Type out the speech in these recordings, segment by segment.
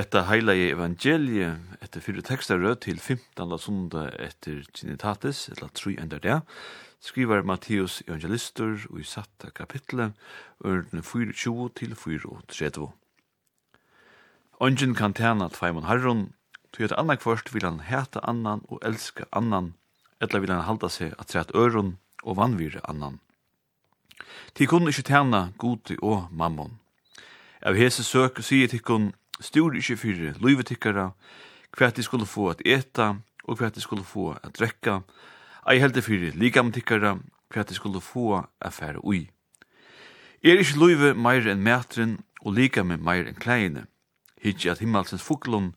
Hetta i evangelie etter fyrir tekstar rød til 15. sunda etter Trinitatis, eller tru enda det, skriver Matteus evangelister og i satta kapitlet, ørne 24 til 4.30. Ongen kan tjena tveimon herron, tog et annak først vil han heta annan og elska annan, eller vil han halda seg at træt øron og vannvire annan. Ti kunne ikkje tjena godi og mammon. Av hese søk sier tikkun, Stor ikkje fyrir luivetikkara, hva de skulle få at eta, og hva de skulle få at drekka, ei heldig fyrir ligamtikkara, hva de skulle få at fære ui. Er ikkje luive meir enn mætren, og lika med meir enn kleine, Hitje at himmelsens fuklun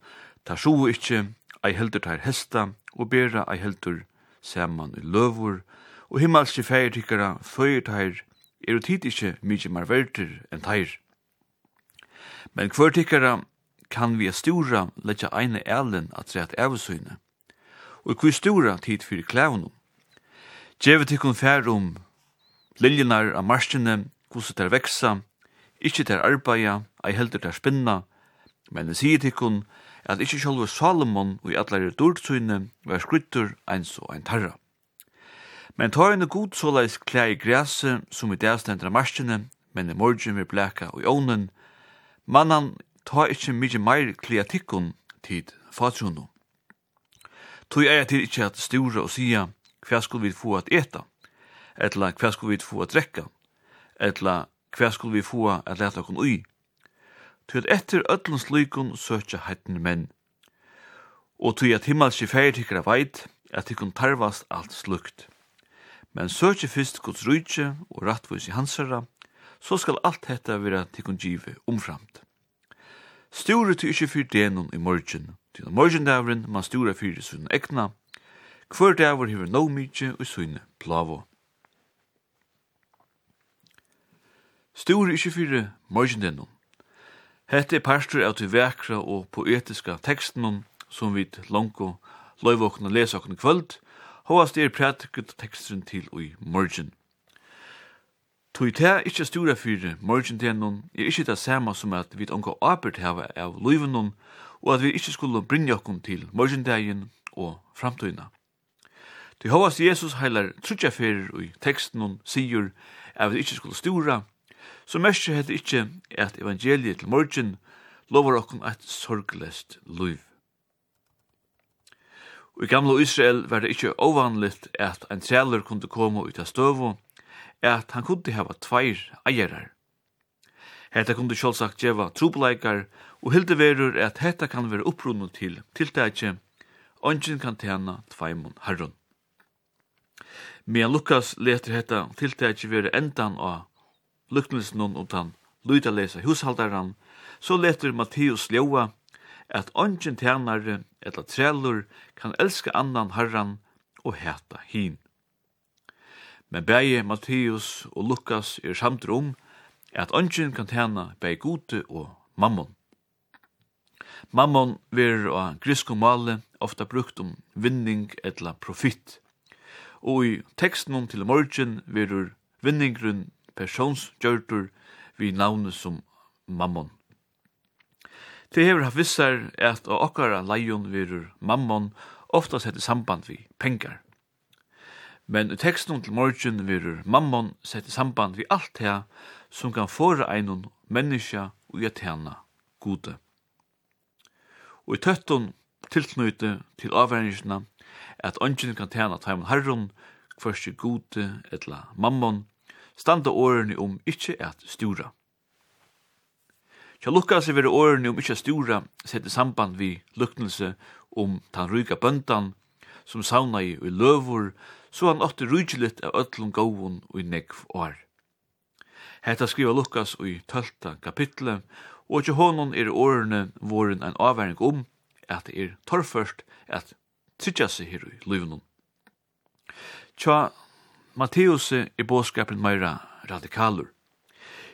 tar sjo ikkje, ei heldur tar hesta, og bera ei heldur saman i løvur, og himmelske fægertikkara føyer tar, er jo tid ikkje mykje mar verter enn tar. Men kvør tikkara kan vi stora letja eine elen at rett avsyne. Og kvi stora tid fyrir klævnum. Gjevet ikkun fær om liljenar av marskjene, hvordan der veksa, ikkje ter arbeida, ei heldur ter spinna, men det sier tikkun at ikkje sjálfur Salomon og i atlare dårdsyne var skryttur eins og ein tarra. Men ta henne god såleis klær i græse som i dag stendra men i morgen vi blæka og i ånen, Mannan ta ikkje mykje meir kleatikkun tid fatrunu. Tui er til ikkje at stura og sia hva skulle vi få at eta, etla hva skulle vi få at drekka, etla hva skulle vi få at leta kun ui. Tui at etter öllun slykun søkja heitne menn. Og tui at himmelski feir tikkara veit at tikkun tarvast alt slukt. Men søkje fyrst gods rujtje og rattvois i hansara, så skal alt hetta vera tikkun give omframt. Sture til ikkje fyrt denon i morgen, til morgendavren man stura fyrt i sunn ekna, hver davr hever no mykje og sunn plavo. Sture ikkje fyrt morgendenon. Hette er parster av til vekra og poetiska teksten som vi langko loivåkna lesa okken kvöld, hovast er prætikut teksten til og i morgen. Tui ta ikkje stura fyrir morgentenon er ikkje det sama som at vi onka apert hava av luivenon og at vi ikkje skulle brinja okkom til morgentegin og framtøyna. Tui hovas Jesus heilar trutja fyrir og i tekstenon sigur at vi ikkje skulle stura, så mersi hette ikkje at evangeliet til morgen lovar okkom eit sorglest luiv. Og i gamla Israel var det ikkje ovanligt at ein trælur kunde koma ut av støvu, at han kunde hava tveir eierar. Hetta kunde sjálvsagt geva trupleikar og hilde verur at hetta kan vera upprunnu til tiltakje, ongen kan tjena tveimun herrun. Men Lukas leter hetta tiltakje vera endan av luknelsen om luta lesa hushaldaran, så leter Matteus ljóa at ongen tjenare eller trellur kan elska annan herran og heta hin men bæje Matteus og Lukas er samt om at ønsken kan tjene bæje gode og mammon. Mammon verer av griskom male ofta brukt om vinning etla profitt. Og i teksten om til morgen verer vinningrun personsgjørtur vi navnet som mammon. Det hever haft vissar at av okkara leion verur mammon ofta sett i samband vi pengar. Men i teksten til morgen verur mammon sett i samband vi alt her som kan fåra einon menneska og i tjena gode. Og i tøtton tilknøyte til avverningsna at ønsken kan tjena taimun herron kvørste gode etla mammon standa årene om ikkje at stura. Kja lukka seg vire årene om ikkje at stura sett i samband vi luknelse om tan ryga bøndan som sauna i og løvor, så han åtte rujtjelit av ötlun gåvun og i negv år. Hetta skriva Lukas i tölta kapitlet, og ikke honon er årene våren en avværing om at det er torrførst at trytja seg her i løvnum. Tja, Matteus er båskapen meira radikalur.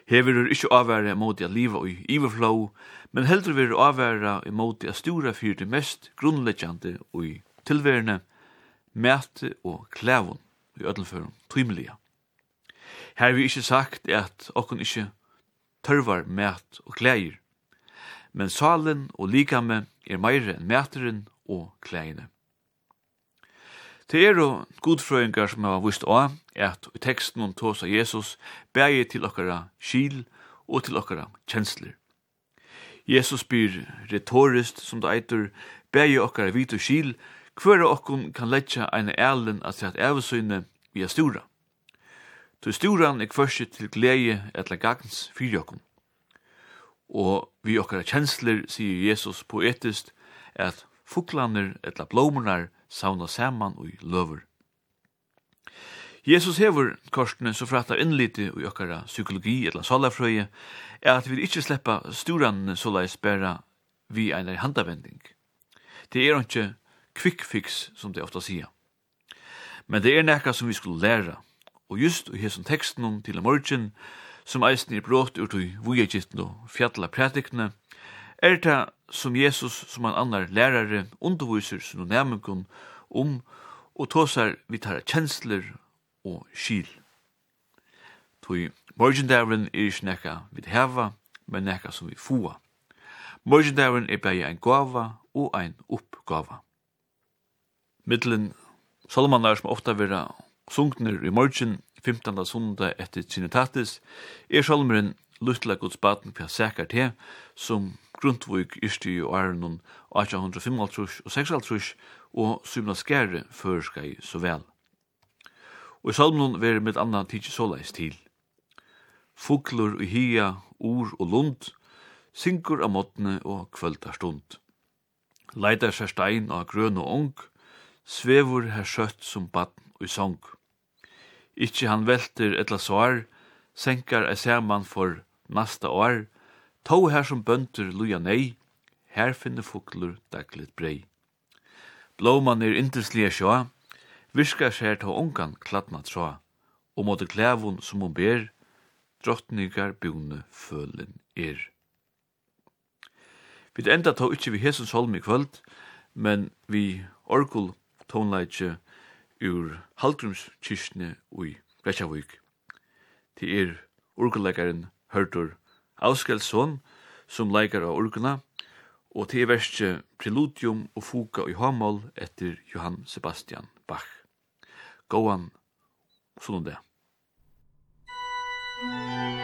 Hever er ikkje avværa imot at liva i iverflow, men heldur verur avværa imot a stura fyrir det mest grunnleggjande og i tilværende, mæte og klævun i ødelføren, tøymelige. Her vi ikkje sagt at okkon ikkje tørvar mæt og klæir, men salen og likame er meire enn mæteren og kleine. Det er jo godfrøyngar som har vist av at i teksten om tås av Jesus bægir til okkara skil og til okkara kjensler. Jesus byr retorist som det eitur bægir okkara vit og skil hver av okkun kan letja ein elen at sett evesøyne via stora. Tu sturan er kvørsi til glede etla gagns fyrir okkun. Og vi okkara kjensler, sier Jesus poetiskt, at fuklaner etla blómunar sauna saman og løver. Jesus hevur korsene så frættar innliti og okkara psykologi etla salafrøye er at vi ikkje sleppa storanene så leis bæra vi einar handavending. Det er ikkje quick fix, som det ofta sier. Men det er nekka som vi skulle læra, og just i hesson teksten om til morgen, som eisen er brått ut i vujegitten og fjalla prætikne, er det som Jesus som han annar lærare underviser sin nærmengun om og tåsar vi tar kjensler og skil. Tui morgendavren er ikke nekka vi heva, men nekka som vi fua. Morgendavren er bare en gava og ein oppgava middelen Salmanar som ofta vera sunkner i morgen, 15. sunda etter Trinitatis, er salmeren Luttla Guds baden per sækar te, som Grundtvig yrsti i åren 1855 og 56 og symna skære føreska i så vel. Og i salmen veri mitt annan tidsi såleis til. Fuglur og hia, ur og lund, syngur av måttene og kvöldar stund. Leitar seg stein av grøn og ung, svevur her skjøtt som batn og i song. Ikki han velter etla svar, senkar ei saman for nasta år, tå her som bønder luja nei, her finner fuklur dagligt brei. Blåman er interslige sjå, virka skjer ta ungan kladna tråa, og måtte klævun som hon ber, drottningar bjone følen er. Vi enda ta ikkje vi hesens holm i kvöld, men vi orkul tonleitje ur Hallgrumskirkene i Vetsjavik. Det er orgelleikaren Hørtur Avskelsson, som leikar av orgena, og det er verste Preludium og Fuga i Hamal etter Johann Sebastian Bach. Gåan, sånn det. Thank you.